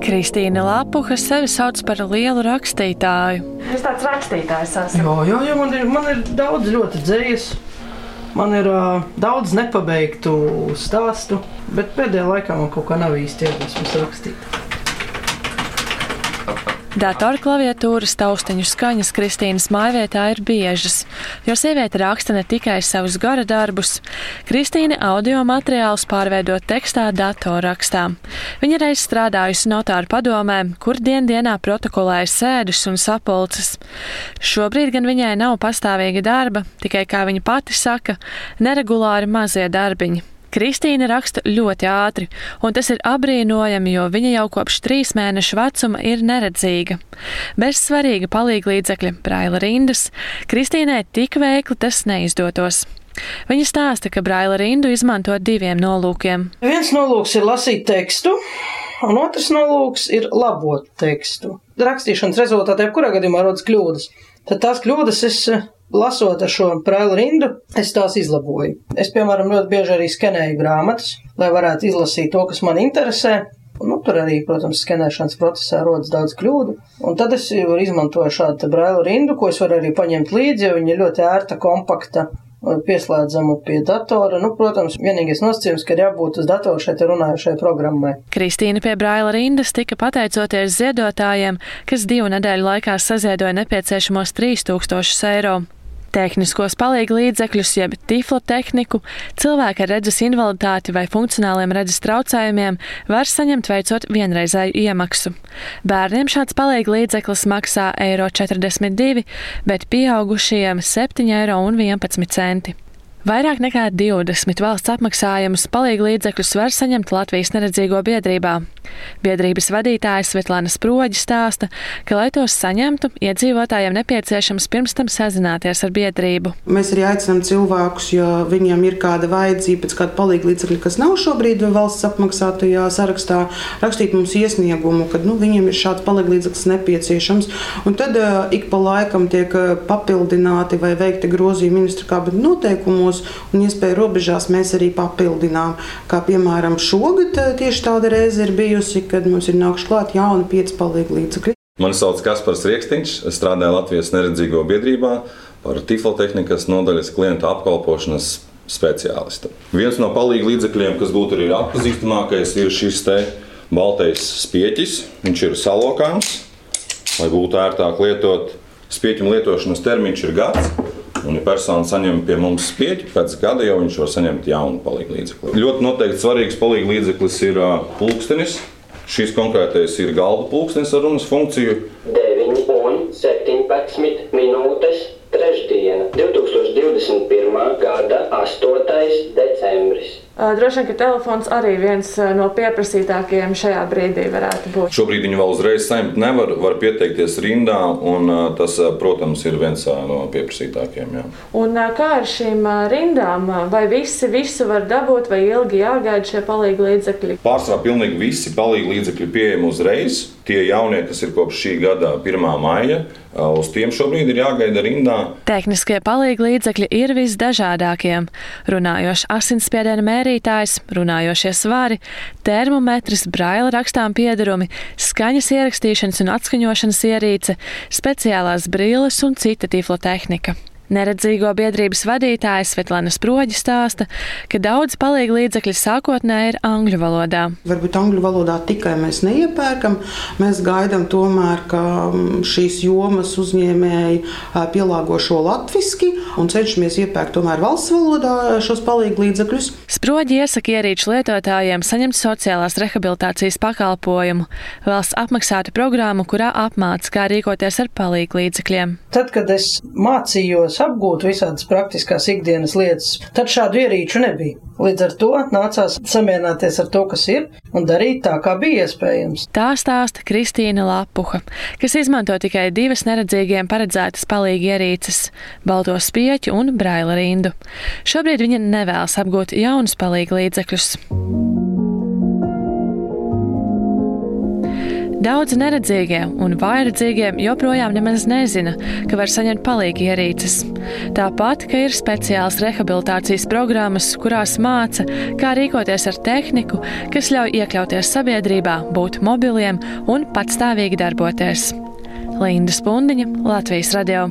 Kristīna Lapuha sevi sauc par lielu rakstītāju. Jūs tāds rakstītājs esat? Jā, jā, jā man, ir, man ir daudz ļoti dzīslu. Man ir uh, daudz nepabeigtu stāstu, bet pēdējā laikā man kaut kā nav īsti iedvesmas rakstīt. Datorklaviatūras taustiņu skaņas Kristīnas mājvietā ir biežas, jo sieviete raksta ne tikai savus gara darbus. Kristīna audio materiālus pārveido tekstā datorrakstā. Viņa reiz strādājusi notāru padomē, kur dien dienā protokolēja sēdus un sapulces. Šobrīd gan viņai nav pastāvīga darba, tikai, kā viņa pati saka, neregulāri mazie darbiņi. Kristīna raksta ļoti ātri, un tas ir apbrīnojami, jo viņa jau kopš trīs mēnešu vecuma ir neredzīga. Bez svarīga palīglīdzekļa, braila rindas, Kristīnai tik veikli tas neizdotos. Viņa stāsta, ka braila rindu izmanto diviem nolūkiem. Viens nolūks ir lasīt tekstu, un otrs nolūks ir labot tekstu. Rakstīšanas rezultātā, jebkurā gadījumā, rodas kļūdas. Tad tās kļūdas es lasot ar šo prēlu rindu, es tās izlaboju. Es, piemēram, ļoti bieži arī skenēju grāmatas, lai varētu izlasīt to, kas man interesē. Nu, tur arī, protams, skenēšanas procesā rodas daudz kļūdu. Un tad es izmantoju šādu brāļu rindu, ko es varu arī paņemt līdzi, jo viņa ir ļoti ērta, kompakta pieslēdzamu pie datora. Nu, protams, vienīgais nosacījums, ka ir jābūt uz datora šeit runājušai programmai. Kristīna pie Braila rindas tika pateicoties ziedotājiem, kas divu nedēļu laikā saziedoja nepieciešamos 3000 eiro. Tehniskos palīgu līdzekļus, jeb tiflo tehniku, cilvēki ar redzes invaliditāti vai funkcionāliem redzes traucējumiem var saņemt veicot vienreizēju iemaksu. Bērniem šāds palīgu līdzeklis maksā 1,42 eiro, bet pieaugušajiem 7,11 eiro. Vairāk nekā 20 valsts apmaksājumus palīgu līdzekļus var saņemt Latvijas neredzīgo biedrībā. Biedrības vadītājs Svetlana Sproģi stāsta, ka, lai tos saņemtu, iedzīvotājiem nepieciešams pirms tam sazināties ar biedrību. Mēs arī aicinām cilvēkus, ja viņiem ir kāda vajadzība pēc kāda līdzekļa, kas nav šobrīd valsts apmaksātajā sarakstā, rakstīt mums iesniegumu, ka nu, viņiem ir šāds līdzeklis nepieciešams. Un tad uh, ik pa laikam tiek uh, papildināti vai veikti grozījumi ministra kabineta noteikumos un iespēju robežās mēs arī papildinām. Kā piemēram šogad eh, tieši tāda reize ir bijusi, kad mums ir nākuši klāt jauni pieci palīgi līdzekļi. Mani sauc Kaspars Rieksniņš, strādāju Latvijas neredzīgo biedrībā par tiflotehnikas nodaļas klientu apkalpošanas speciālistu. Viens no palīga līdzekļiem, kas būtu arī atpazīstamākais, ir šis te baltais spieķis. Viņš ir salokāms, lai būtu ērtāk lietot. Spieķuma lietošanas termiņš ir gads. Un, ja persona saņem pie mums spieķi, pēc gada jau viņš var saņemt jaunu palīgu līdzekli. Ļoti noteikti svarīgs palīgu līdzeklis ir pulkstenis. Šis konkrētais ir galva pulkstenis ar runas funkciju. 9 un 17 minūtes trešdiena, 2021. gada 8. decembris. Droši vien, ka telefons arī viens no pieprasītākajiem šajā brīdī varētu būt. Šobrīd viņu vēl uzreiz saņemt nevar, var pieteikties rindā, un tas, protams, ir viens no pieprasītākajiem. Jā. Un kā ar šīm rindām? Vai visi visu var dabūt, vai ilgi jāgaida šie palīgi līdzekļi? Pārsvarā pilnīgi visi palīgi līdzekļi pieejami uzreiz. Tie jaunie, kas ir kopš šī gada 1. maija, Uz tiem šobrīd ir jāgaida rindā. Tehniskie palīgi līdzekļi ir visdažādākie. Runājošs asinsspiediena mērītājs, runājošie svari, termometrs, braila rakstām piedarumi, skaņas ierakstīšanas un atskaņošanas ierīce, speciālās brilles un cita tiflotehnika. Neredzīgo biedrības vadītājs Svetlana Sproģi stāsta, ka daudz palīga līdzekļi sākotnēji ir angļu valodā. Varbūt angļu valodā tikai mēs neiepērkam. Mēs gaidām tomēr, ka mm, šīs jomas uzņēmēji pielāgo šo latviski un cenšamies iepērkt tomēr valsts valodā šos palīga līdzekļus. Sproģi iesaka ierīču lietotājiem saņemt sociālās rehabilitācijas pakalpojumu, valsts apmaksātu programmu, kurā apmāca, kā rīkoties ar palīga līdzekļiem. Tad, kad es mācījos apgūt visādas praktiskās ikdienas lietas, tad šādu ierīču nebija. Līdz ar to nācās samierināties ar to, kas ir, un darīt tā, kā bija iespējams. Tā stāsta Kristīna Lapuha, kas izmanto tikai divas neredzīgiem paredzētas palīgi ierīces - balto spieķu un braila rindu. Šobrīd viņa nevēlas apgūt jaunus palīgi līdzekļus. Daudz neredzīgie un vājredzīgie joprojām nemaz nezina, ka var saņemt palīgi ierīces. Tāpat, ka ir speciāls rehabilitācijas programmas, kurās māca, kā rīkoties ar tehniku, kas ļauj iekļauties sabiedrībā, būt mobiliem un patstāvīgi darboties. Linda Spundiņa, Latvijas radio.